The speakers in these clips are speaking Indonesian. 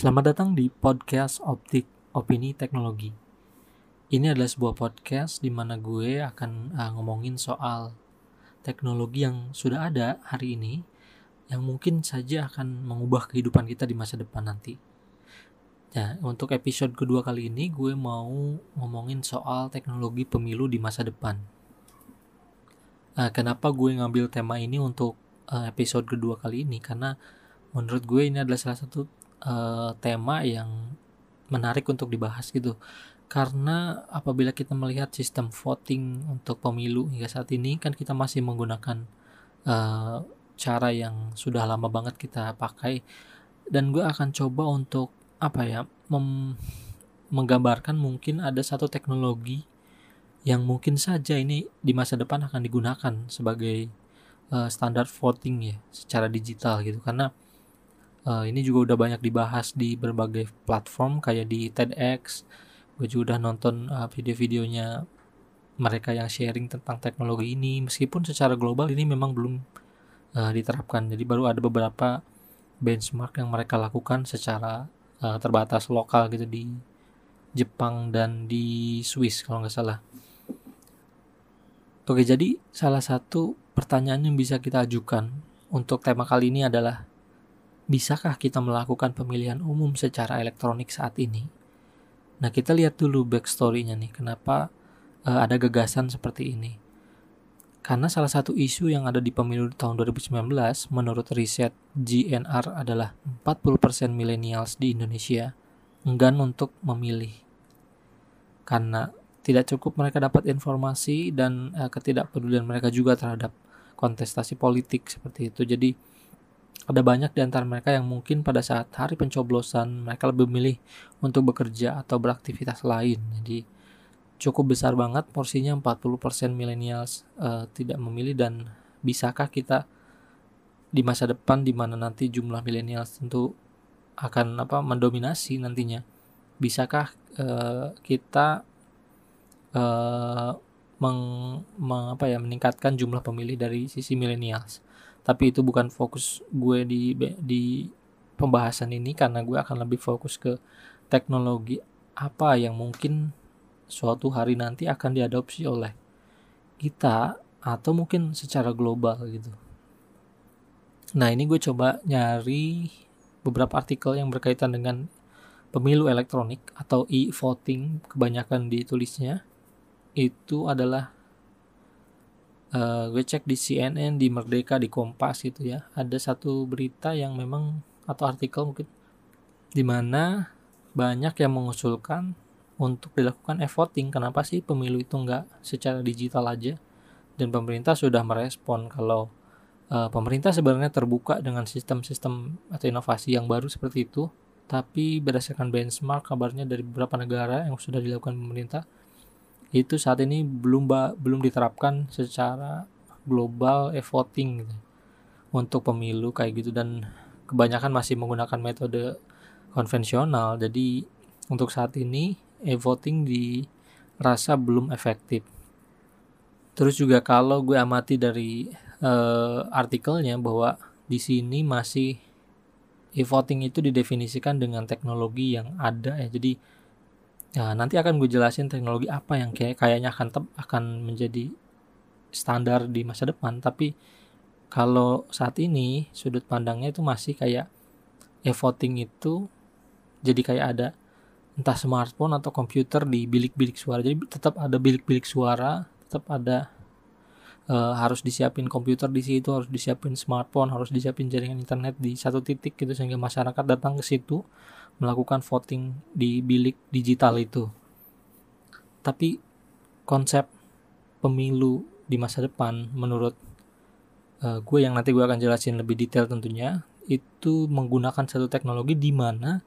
Selamat datang di podcast Optik Opini Teknologi. Ini adalah sebuah podcast di mana gue akan uh, ngomongin soal teknologi yang sudah ada hari ini yang mungkin saja akan mengubah kehidupan kita di masa depan nanti. Nah, untuk episode kedua kali ini gue mau ngomongin soal teknologi pemilu di masa depan. Uh, kenapa gue ngambil tema ini untuk uh, episode kedua kali ini? Karena menurut gue ini adalah salah satu uh, tema yang menarik untuk dibahas gitu. Karena apabila kita melihat sistem voting untuk pemilu hingga saat ini kan kita masih menggunakan uh, cara yang sudah lama banget kita pakai. Dan gue akan coba untuk apa ya menggambarkan mungkin ada satu teknologi yang mungkin saja ini di masa depan akan digunakan sebagai uh, standar voting ya secara digital gitu. Karena uh, ini juga udah banyak dibahas di berbagai platform kayak di TEDx. Gue juga udah nonton uh, video-videonya mereka yang sharing tentang teknologi ini. Meskipun secara global ini memang belum uh, diterapkan. Jadi baru ada beberapa benchmark yang mereka lakukan secara uh, terbatas lokal gitu di Jepang dan di Swiss kalau nggak salah. Oke jadi salah satu pertanyaan yang bisa kita ajukan untuk tema kali ini adalah Bisakah kita melakukan pemilihan umum secara elektronik saat ini? Nah, kita lihat dulu backstory-nya nih, kenapa uh, ada gagasan seperti ini. Karena salah satu isu yang ada di pemilu tahun 2019, menurut riset GNR adalah 40% millennials di Indonesia enggan untuk memilih. Karena tidak cukup mereka dapat informasi dan uh, ketidakpedulian mereka juga terhadap kontestasi politik seperti itu. Jadi ada banyak di antara mereka yang mungkin pada saat hari pencoblosan mereka lebih memilih untuk bekerja atau beraktivitas lain. Jadi cukup besar banget porsinya 40% millennials uh, tidak memilih dan bisakah kita di masa depan di mana nanti jumlah millennials tentu akan apa mendominasi nantinya. Bisakah uh, kita uh, meng, meng, apa ya meningkatkan jumlah pemilih dari sisi millennials? Tapi itu bukan fokus gue di di pembahasan ini karena gue akan lebih fokus ke teknologi apa yang mungkin suatu hari nanti akan diadopsi oleh kita atau mungkin secara global gitu. Nah ini gue coba nyari beberapa artikel yang berkaitan dengan pemilu elektronik atau e-voting kebanyakan ditulisnya itu adalah uh, gue cek di CNN di Merdeka di Kompas gitu ya. Ada satu berita yang memang atau artikel mungkin di mana banyak yang mengusulkan untuk dilakukan e-voting. Kenapa sih pemilu itu nggak secara digital aja? Dan pemerintah sudah merespon kalau uh, pemerintah sebenarnya terbuka dengan sistem-sistem atau inovasi yang baru seperti itu. Tapi berdasarkan benchmark kabarnya dari beberapa negara yang sudah dilakukan pemerintah itu saat ini belum belum diterapkan secara global e-voting gitu. Untuk pemilu kayak gitu. Dan kebanyakan masih menggunakan metode konvensional. Jadi untuk saat ini e-voting dirasa belum efektif. Terus juga kalau gue amati dari uh, artikelnya bahwa di sini masih e-voting itu didefinisikan dengan teknologi yang ada ya. Jadi Ya, nanti akan gue jelasin teknologi apa yang kayak kayaknya akan tep, akan menjadi standar di masa depan, tapi kalau saat ini sudut pandangnya itu masih kayak e-voting itu jadi kayak ada entah smartphone atau komputer di bilik-bilik suara. Jadi tetap ada bilik-bilik suara, tetap ada e, harus disiapin komputer di situ, harus disiapin smartphone, harus disiapin jaringan internet di satu titik gitu sehingga masyarakat datang ke situ melakukan voting di bilik digital itu. Tapi konsep pemilu di masa depan menurut uh, gue yang nanti gue akan jelasin lebih detail tentunya itu menggunakan satu teknologi di mana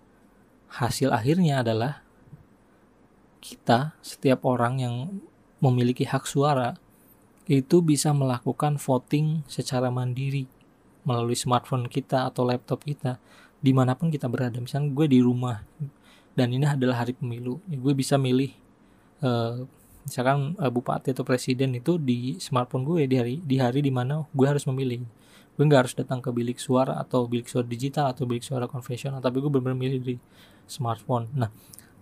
hasil akhirnya adalah kita setiap orang yang memiliki hak suara itu bisa melakukan voting secara mandiri melalui smartphone kita atau laptop kita di mana pun kita berada. Misalnya gue di rumah dan ini adalah hari pemilu ya gue bisa milih uh, misalkan uh, bupati atau presiden itu di smartphone gue di hari di hari di mana gue harus memilih. Gue nggak harus datang ke bilik suara atau bilik suara digital atau bilik suara konvensional tapi gue benar-benar milih di smartphone. Nah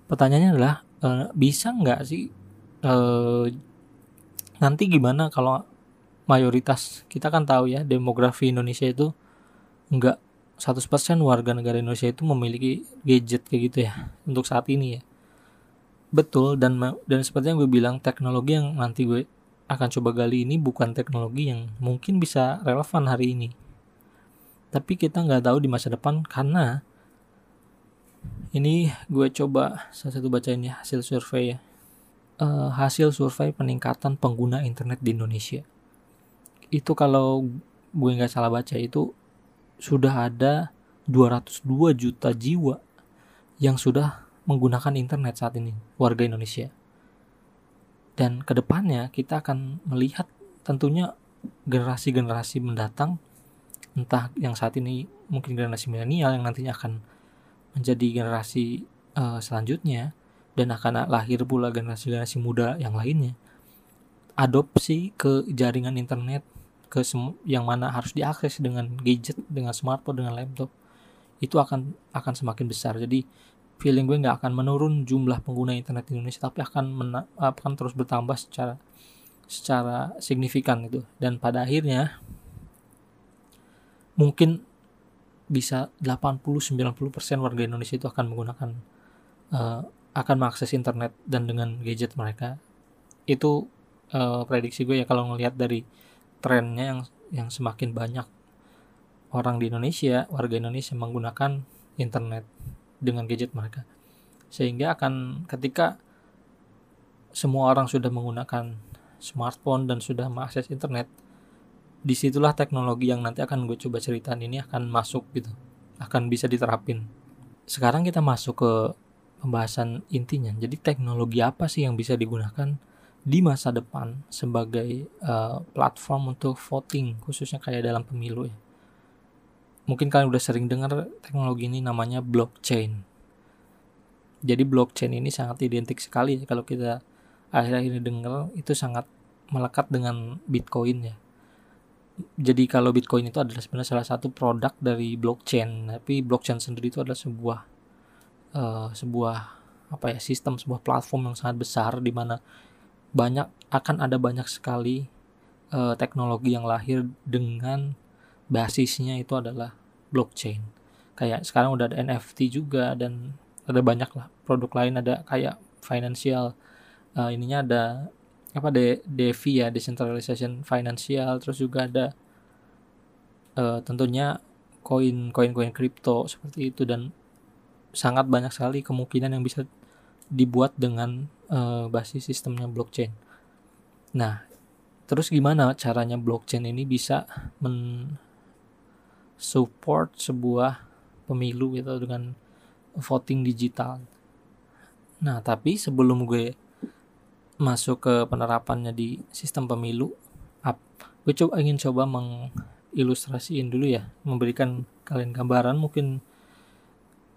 pertanyaannya adalah uh, bisa nggak sih uh, nanti gimana kalau mayoritas kita kan tahu ya demografi Indonesia itu nggak 100% warga negara Indonesia itu memiliki gadget kayak gitu ya untuk saat ini ya. Betul dan dan seperti yang gue bilang teknologi yang nanti gue akan coba gali ini bukan teknologi yang mungkin bisa relevan hari ini. Tapi kita nggak tahu di masa depan karena ini gue coba salah satu bacain ya hasil survei ya. Uh, hasil survei peningkatan pengguna internet di Indonesia. Itu kalau gue nggak salah baca itu sudah ada 202 juta jiwa yang sudah menggunakan internet saat ini warga Indonesia. Dan ke depannya kita akan melihat tentunya generasi-generasi mendatang entah yang saat ini mungkin generasi milenial yang nantinya akan menjadi generasi uh, selanjutnya dan akan lahir pula generasi-generasi muda yang lainnya adopsi ke jaringan internet ke yang mana harus diakses dengan gadget dengan smartphone dengan laptop itu akan akan semakin besar. Jadi feeling gue nggak akan menurun jumlah pengguna internet di Indonesia tapi akan akan terus bertambah secara secara signifikan itu dan pada akhirnya mungkin bisa 80-90% warga Indonesia itu akan menggunakan uh, akan mengakses internet dan dengan gadget mereka. Itu uh, prediksi gue ya kalau ngelihat dari trennya yang yang semakin banyak orang di Indonesia warga Indonesia menggunakan internet dengan gadget mereka sehingga akan ketika semua orang sudah menggunakan smartphone dan sudah mengakses internet di situlah teknologi yang nanti akan gue coba ceritain ini akan masuk gitu akan bisa diterapin sekarang kita masuk ke pembahasan intinya. Jadi teknologi apa sih yang bisa digunakan di masa depan sebagai uh, platform untuk voting khususnya kayak dalam pemilu ya. Mungkin kalian udah sering dengar teknologi ini namanya blockchain. Jadi blockchain ini sangat identik sekali ya, kalau kita akhir-akhir ini dengar itu sangat melekat dengan Bitcoin ya. Jadi kalau Bitcoin itu adalah sebenarnya salah satu produk dari blockchain, tapi blockchain sendiri itu adalah sebuah uh, sebuah apa ya sistem sebuah platform yang sangat besar di mana banyak akan ada banyak sekali uh, teknologi yang lahir dengan basisnya itu adalah blockchain. Kayak sekarang udah ada NFT juga dan ada banyak lah. Produk lain ada kayak financial uh, ininya ada apa de DeFi ya decentralization financial terus juga ada uh, tentunya koin koin koin kripto seperti itu dan sangat banyak sekali kemungkinan yang bisa dibuat dengan uh, basis sistemnya blockchain. Nah, terus gimana caranya blockchain ini bisa men support sebuah pemilu gitu dengan voting digital. Nah, tapi sebelum gue masuk ke penerapannya di sistem pemilu, up, gue coba ingin coba mengilustrasiin dulu ya, memberikan kalian gambaran mungkin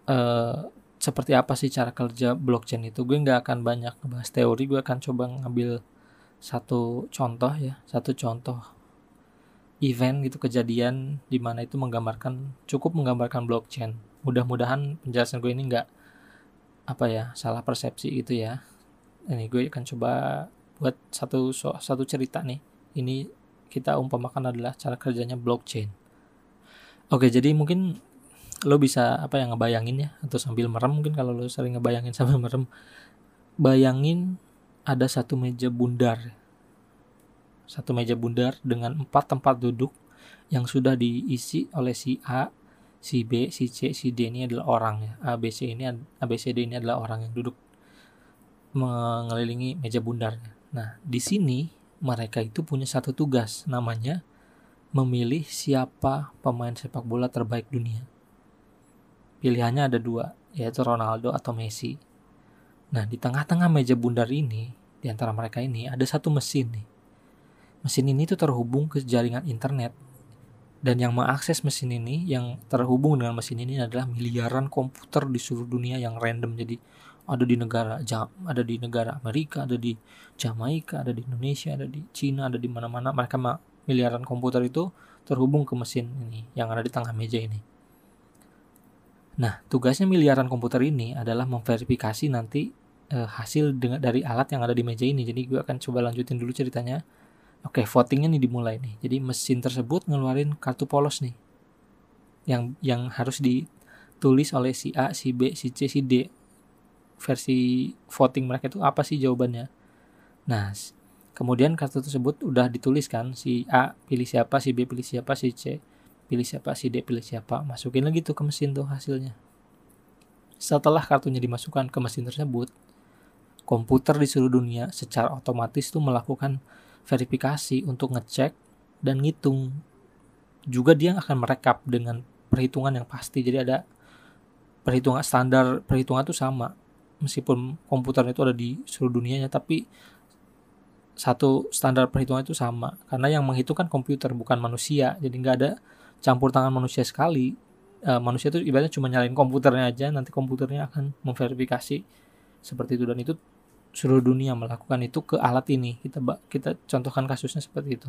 uh, seperti apa sih cara kerja blockchain itu? Gue nggak akan banyak bahas teori gue akan coba ngambil satu contoh ya satu contoh event gitu kejadian di mana itu menggambarkan cukup menggambarkan blockchain. Mudah-mudahan penjelasan gue ini nggak apa ya salah persepsi gitu ya. Ini gue akan coba buat satu satu cerita nih. Ini kita umpamakan adalah cara kerjanya blockchain. Oke jadi mungkin lo bisa apa yang ngebayangin ya atau sambil merem mungkin kalau lo sering ngebayangin sambil merem bayangin ada satu meja bundar satu meja bundar dengan empat tempat duduk yang sudah diisi oleh si A, si B, si C, si D ini adalah orang ya. A, B, C ini A, B, C, D ini adalah orang yang duduk mengelilingi meja bundar. Nah, di sini mereka itu punya satu tugas namanya memilih siapa pemain sepak bola terbaik dunia. Pilihannya ada dua, yaitu Ronaldo atau Messi. Nah, di tengah-tengah meja bundar ini, di antara mereka ini ada satu mesin nih. Mesin ini tuh terhubung ke jaringan internet. Dan yang mengakses mesin ini, yang terhubung dengan mesin ini adalah miliaran komputer di seluruh dunia yang random. Jadi ada di negara ada di negara Amerika, ada di Jamaika, ada di Indonesia, ada di Cina, ada di mana-mana. Mereka miliaran komputer itu terhubung ke mesin ini yang ada di tengah meja ini. Nah, tugasnya miliaran komputer ini adalah memverifikasi nanti e, hasil dengan dari alat yang ada di meja ini. Jadi gue akan coba lanjutin dulu ceritanya. Oke, votingnya nih dimulai nih. Jadi mesin tersebut ngeluarin kartu polos nih. Yang yang harus ditulis oleh si A, si B, si C, si D. Versi voting mereka itu apa sih jawabannya? Nah, Kemudian kartu tersebut udah dituliskan si A pilih siapa, si B pilih siapa, si C pilih siapa, si D pilih siapa. Masukin lagi tuh ke mesin tuh hasilnya. Setelah kartunya dimasukkan ke mesin tersebut, komputer di seluruh dunia secara otomatis tuh melakukan verifikasi untuk ngecek dan ngitung. Juga dia akan merekap dengan perhitungan yang pasti. Jadi ada perhitungan standar perhitungan tuh sama. Meskipun komputer itu ada di seluruh dunianya tapi satu standar perhitungan itu sama karena yang menghitung kan komputer bukan manusia jadi nggak ada campur tangan manusia sekali uh, manusia itu ibaratnya cuma nyalain komputernya aja nanti komputernya akan memverifikasi seperti itu. Dan itu seluruh dunia melakukan itu ke alat ini. Kita kita contohkan kasusnya seperti itu.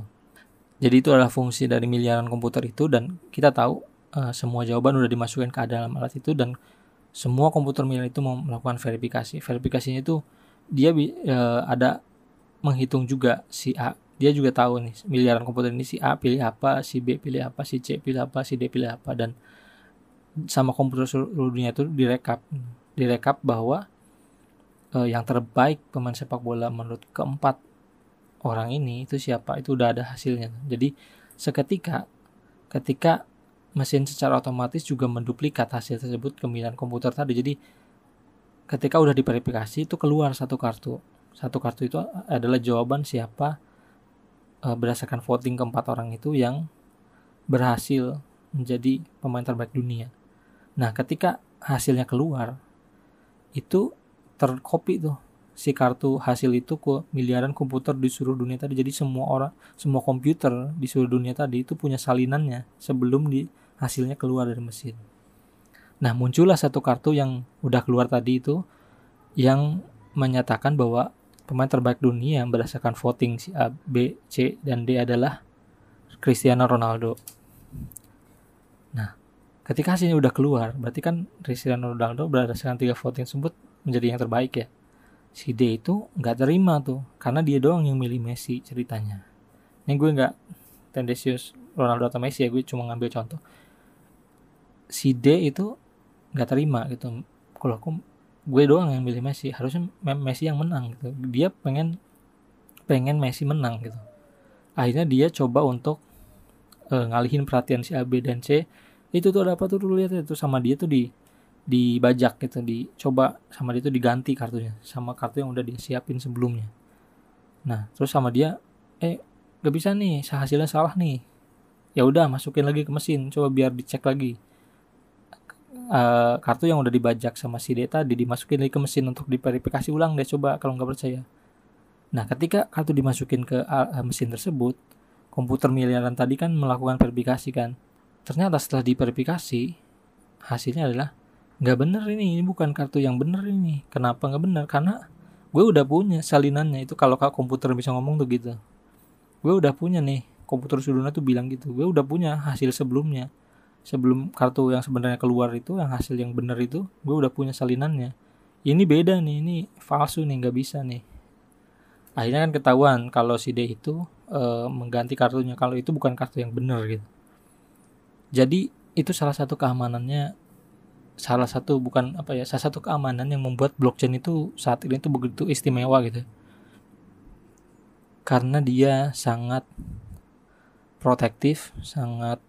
Jadi itu adalah fungsi dari miliaran komputer itu dan kita tahu uh, semua jawaban udah dimasukkan ke dalam alat itu dan semua komputer miliaran itu melakukan verifikasi. Verifikasinya itu dia uh, ada menghitung juga si A dia juga tahu nih miliaran komputer ini si A pilih apa si B pilih apa si C pilih apa si D pilih apa dan sama komputer seluruh dunia itu direkap. Direkap bahwa eh, yang terbaik pemain sepak bola menurut keempat orang ini itu siapa? Itu udah ada hasilnya. Jadi seketika ketika mesin secara otomatis juga menduplikat hasil tersebut ke miliaran komputer tadi. Jadi ketika udah diverifikasi itu keluar satu kartu. Satu kartu itu adalah jawaban siapa e, berdasarkan voting keempat orang itu yang berhasil menjadi pemain terbaik dunia. Nah, ketika hasilnya keluar, itu terkopi tuh si kartu hasil itu ke miliaran komputer di seluruh dunia tadi. Jadi semua orang, semua komputer di seluruh dunia tadi itu punya salinannya sebelum di hasilnya keluar dari mesin. Nah, muncullah satu kartu yang udah keluar tadi itu yang menyatakan bahwa pemain terbaik dunia berdasarkan voting si A, B, C, dan D adalah Cristiano Ronaldo. Nah, ketika hasilnya udah keluar, berarti kan Cristiano Ronaldo berdasarkan tiga voting tersebut menjadi yang terbaik ya. Si D itu nggak terima tuh, karena dia doang yang milih Messi ceritanya. Ini gue nggak tendensius Ronaldo atau Messi ya, gue cuma ngambil contoh. Si D itu nggak terima gitu. Kalau aku gue doang yang milih Messi. Harusnya Messi yang menang gitu. Dia pengen pengen Messi menang gitu. Akhirnya dia coba untuk uh, ngalihin perhatian si A B dan C. Itu tuh ada apa tuh dulu lihat itu sama dia tuh di dibajak gitu dicoba sama dia tuh diganti kartunya. Sama kartu yang udah disiapin sebelumnya. Nah terus sama dia eh gak bisa nih hasilnya salah nih. Ya udah masukin lagi ke mesin coba biar dicek lagi uh, kartu yang udah dibajak sama si data tadi dimasukin lagi ke mesin untuk diverifikasi ulang deh coba kalau nggak percaya. Nah ketika kartu dimasukin ke uh, mesin tersebut, komputer miliaran tadi kan melakukan verifikasi kan. Ternyata setelah diverifikasi hasilnya adalah nggak bener ini, ini bukan kartu yang bener ini. Kenapa nggak bener? Karena gue udah punya salinannya itu kalau komputer bisa ngomong tuh gitu. Gue udah punya nih komputer sudunya tuh bilang gitu. Gue udah punya hasil sebelumnya sebelum kartu yang sebenarnya keluar itu yang hasil yang benar itu gue udah punya salinannya. Ini beda nih ini palsu nih nggak bisa nih. Akhirnya kan ketahuan kalau si D itu e, mengganti kartunya kalau itu bukan kartu yang benar gitu. Jadi itu salah satu keamanannya salah satu bukan apa ya salah satu keamanan yang membuat blockchain itu saat ini itu begitu istimewa gitu. Karena dia sangat protektif sangat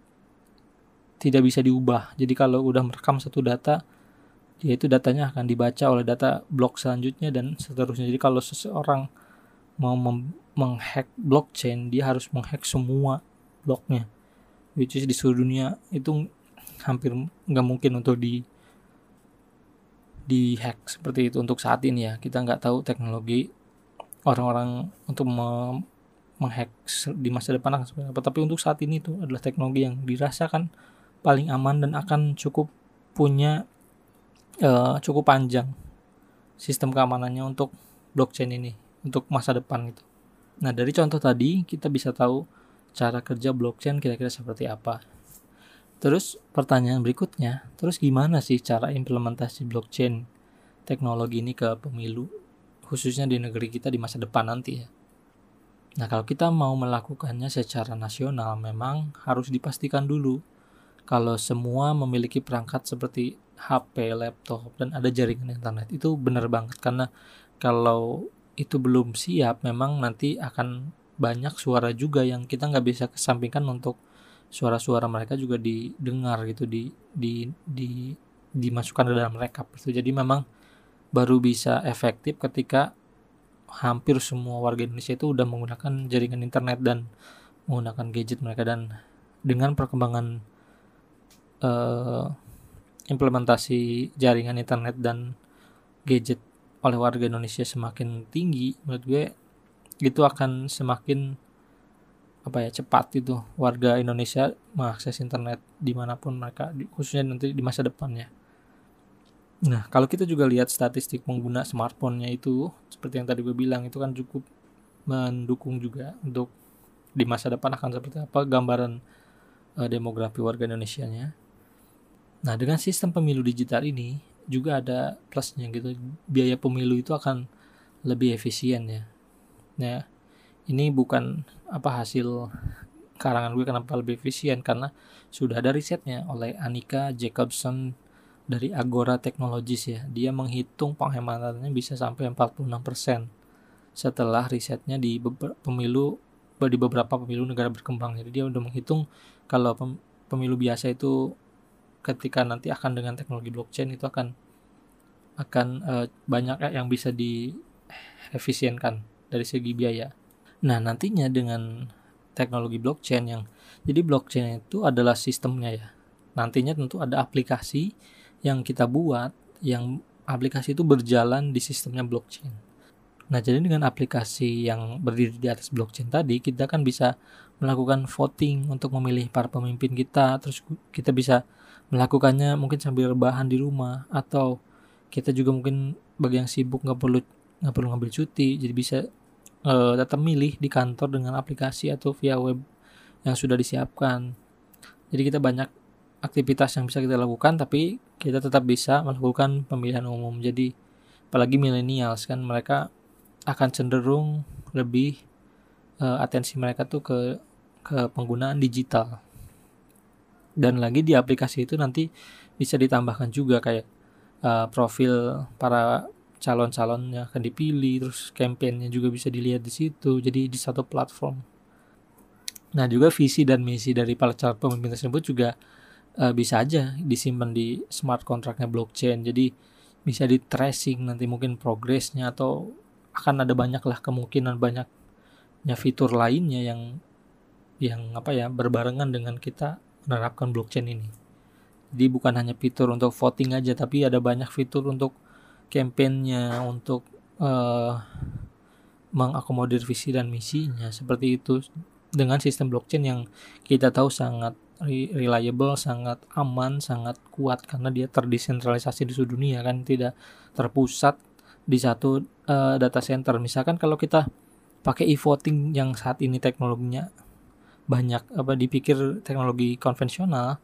tidak bisa diubah. Jadi kalau udah merekam satu data, ya itu datanya akan dibaca oleh data blok selanjutnya dan seterusnya. Jadi kalau seseorang mau menghack blockchain, dia harus menghack semua bloknya. Which is di seluruh dunia itu hampir nggak mungkin untuk di hack seperti itu untuk saat ini ya. Kita nggak tahu teknologi orang-orang untuk me menghack di masa depan akan seperti apa. Tapi untuk saat ini itu adalah teknologi yang dirasakan paling aman dan akan cukup punya uh, cukup panjang sistem keamanannya untuk blockchain ini untuk masa depan gitu. Nah dari contoh tadi kita bisa tahu cara kerja blockchain kira-kira seperti apa. Terus pertanyaan berikutnya, terus gimana sih cara implementasi blockchain teknologi ini ke pemilu, khususnya di negeri kita di masa depan nanti ya? Nah, kalau kita mau melakukannya secara nasional, memang harus dipastikan dulu kalau semua memiliki perangkat seperti HP, laptop, dan ada jaringan internet. Itu benar banget, karena kalau itu belum siap, memang nanti akan banyak suara juga yang kita nggak bisa kesampingkan untuk suara-suara mereka juga didengar gitu di di di dimasukkan ke dalam rekap itu jadi memang baru bisa efektif ketika hampir semua warga Indonesia itu udah menggunakan jaringan internet dan menggunakan gadget mereka dan dengan perkembangan uh, implementasi jaringan internet dan gadget oleh warga Indonesia semakin tinggi menurut gue itu akan semakin apa ya cepat itu warga Indonesia mengakses internet di mana pun mereka khususnya nanti di masa depannya. Nah kalau kita juga lihat statistik pengguna smartphone-nya itu seperti yang tadi gue bilang itu kan cukup mendukung juga untuk di masa depan akan seperti apa gambaran uh, demografi warga Indonesia-nya. Nah dengan sistem pemilu digital ini juga ada plusnya gitu biaya pemilu itu akan lebih efisien ya. Nah ini bukan apa hasil karangan gue kenapa lebih efisien karena sudah ada risetnya oleh Anika Jacobson dari Agora Technologies ya. Dia menghitung penghematannya bisa sampai 46% setelah risetnya di pemilu di beberapa pemilu negara berkembang. Jadi dia udah menghitung kalau pemilu biasa itu ketika nanti akan dengan teknologi blockchain itu akan akan uh, banyak yang bisa diefisienkan dari segi biaya. Nah, nantinya dengan teknologi blockchain yang jadi blockchain itu adalah sistemnya ya. Nantinya tentu ada aplikasi yang kita buat yang aplikasi itu berjalan di sistemnya blockchain. Nah, jadi dengan aplikasi yang berdiri di atas blockchain tadi, kita kan bisa melakukan voting untuk memilih para pemimpin kita, terus kita bisa melakukannya mungkin sambil rebahan di rumah atau kita juga mungkin bagi yang sibuk nggak perlu nggak perlu ngambil cuti, jadi bisa uh, tetap milih di kantor dengan aplikasi atau via web yang sudah disiapkan. Jadi kita banyak aktivitas yang bisa kita lakukan tapi kita tetap bisa melakukan pemilihan umum. Jadi apalagi milenials kan mereka akan cenderung lebih uh, atensi mereka tuh ke ke penggunaan digital. Dan lagi di aplikasi itu nanti bisa ditambahkan juga kayak uh, profil para calon-calonnya akan dipilih terus kampanyenya juga bisa dilihat di situ jadi di satu platform. Nah juga visi dan misi dari para calon pemimpin tersebut juga uh, bisa aja disimpan di smart kontraknya blockchain. Jadi bisa di tracing nanti mungkin progresnya atau akan ada banyak lah kemungkinan banyaknya fitur lainnya yang yang apa ya berbarengan dengan kita menerapkan blockchain ini jadi bukan hanya fitur untuk voting aja tapi ada banyak fitur untuk kampanyenya untuk uh, mengakomodir visi dan misinya seperti itu dengan sistem blockchain yang kita tahu sangat reliable, sangat aman, sangat kuat karena dia terdesentralisasi di seluruh dunia kan tidak terpusat di satu uh, data center. Misalkan kalau kita pakai e-voting yang saat ini teknologinya banyak apa dipikir teknologi konvensional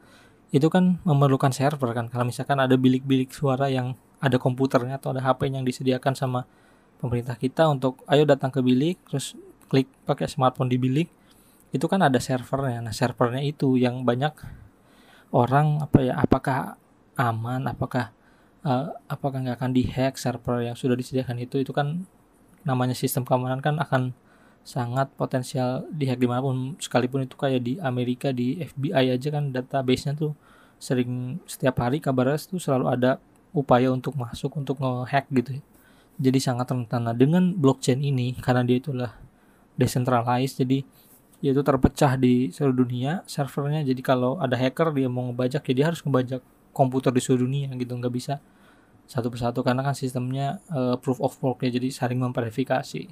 itu kan memerlukan server kan. Kalau misalkan ada bilik-bilik suara yang ada komputernya atau ada HP yang disediakan sama pemerintah kita untuk ayo datang ke bilik terus klik pakai smartphone di bilik itu kan ada servernya nah servernya itu yang banyak orang apa ya apakah aman apakah uh, apakah nggak akan dihack server yang sudah disediakan itu itu kan namanya sistem keamanan kan akan sangat potensial dihack di mana pun sekalipun itu kayak di Amerika di FBI aja kan database-nya tuh sering setiap hari kabarnya tuh selalu ada upaya untuk masuk untuk ngehack gitu ya. Jadi sangat rentan. Nah, dengan blockchain ini karena dia itulah decentralized jadi dia itu terpecah di seluruh dunia servernya jadi kalau ada hacker dia mau ngebajak ya dia harus ngebajak komputer di seluruh dunia gitu nggak bisa satu persatu karena kan sistemnya uh, proof of work ya jadi saling memverifikasi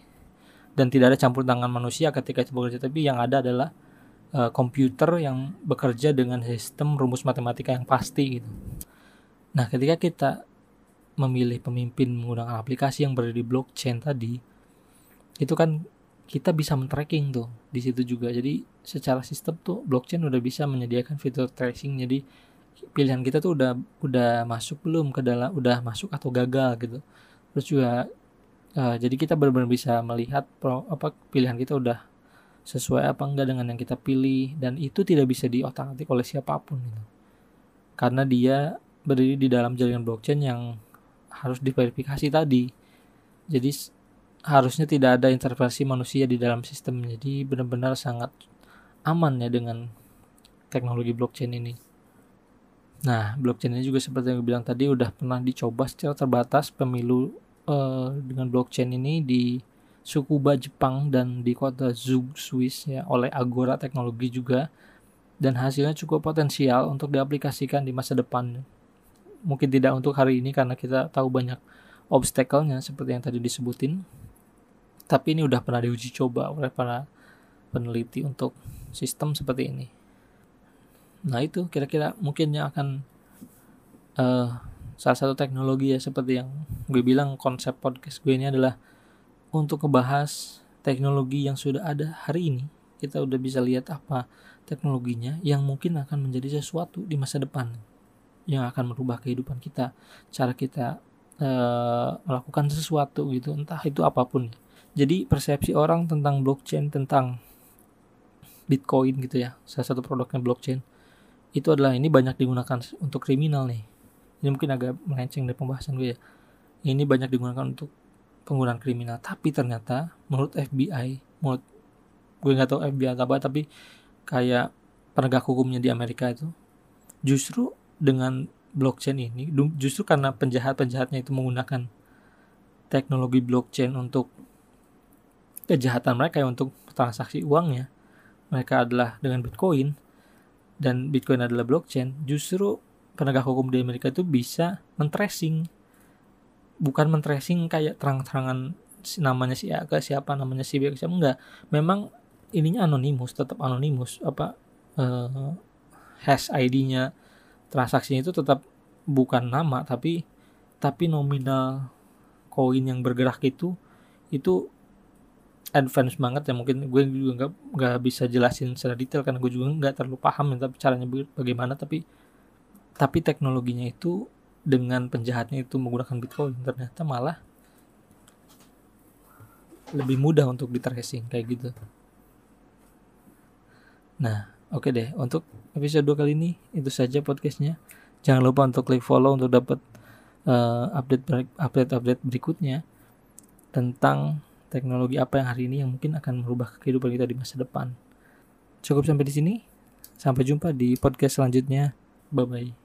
dan tidak ada campur tangan manusia ketika itu bekerja tapi yang ada adalah uh, komputer yang bekerja dengan sistem rumus matematika yang pasti gitu Nah, ketika kita memilih pemimpin menggunakan aplikasi yang berada di blockchain tadi, itu kan kita bisa men-tracking tuh di situ juga. Jadi secara sistem tuh blockchain udah bisa menyediakan fitur tracing. Jadi pilihan kita tuh udah udah masuk belum ke dalam udah masuk atau gagal gitu. Terus juga uh, jadi kita benar-benar bisa melihat pro, apa pilihan kita udah sesuai apa enggak dengan yang kita pilih dan itu tidak bisa diotak-atik oleh siapa pun gitu. Karena dia berdiri di dalam jaringan blockchain yang harus diverifikasi tadi. Jadi harusnya tidak ada intervensi manusia di dalam sistem. Jadi benar-benar sangat aman ya dengan teknologi blockchain ini. Nah, blockchain ini juga seperti yang gue bilang tadi udah pernah dicoba secara terbatas pemilu uh, dengan blockchain ini di Sukuba Jepang dan di kota Zug Swiss ya oleh Agora Teknologi juga dan hasilnya cukup potensial untuk diaplikasikan di masa depan. Mungkin tidak untuk hari ini karena kita tahu banyak obstacle-nya seperti yang tadi disebutin tapi ini udah pernah diuji coba oleh para peneliti untuk sistem seperti ini. Nah itu kira-kira mungkin yang akan uh, salah satu teknologi ya seperti yang gue bilang konsep podcast gue ini adalah untuk ngebahas teknologi yang sudah ada hari ini. Kita udah bisa lihat apa teknologinya yang mungkin akan menjadi sesuatu di masa depan yang akan merubah kehidupan kita, cara kita uh, melakukan sesuatu gitu, entah itu apa pun. Jadi persepsi orang tentang blockchain, tentang Bitcoin gitu ya, salah satu produknya blockchain, itu adalah ini banyak digunakan untuk kriminal nih. Ini mungkin agak melenceng dari pembahasan gue ya. Ini banyak digunakan untuk penggunaan kriminal, tapi ternyata menurut FBI, menurut gue nggak tahu FBI atau apa, tapi kayak penegak hukumnya di Amerika itu, justru dengan blockchain ini, justru karena penjahat-penjahatnya itu menggunakan teknologi blockchain untuk kejahatan mereka untuk transaksi uangnya mereka adalah dengan Bitcoin dan Bitcoin adalah blockchain justru penegak hukum di Amerika itu bisa men-tracing. Bukan men-tracing kayak terang-terangan namanya si A ke siapa namanya si B ke siapa enggak. Memang ininya anonimus tetap anonimus. Apa uh, hash ID-nya transaksinya itu tetap bukan nama tapi tapi nominal koin yang bergerak itu itu advance banget ya. Mungkin gue juga nggak nggak bisa jelasin secara detail karena gue juga nggak terlalu paham ya tapi caranya bagaimana tapi tapi teknologinya itu dengan penjahatnya itu menggunakan bitcoin ternyata malah lebih mudah untuk di tracing kayak gitu nah oke okay deh untuk episode dua kali ini itu saja podcastnya jangan lupa untuk klik follow untuk dapat uh, update update update berikutnya tentang teknologi apa yang hari ini yang mungkin akan merubah kehidupan kita di masa depan. Cukup sampai di sini. Sampai jumpa di podcast selanjutnya. Bye bye.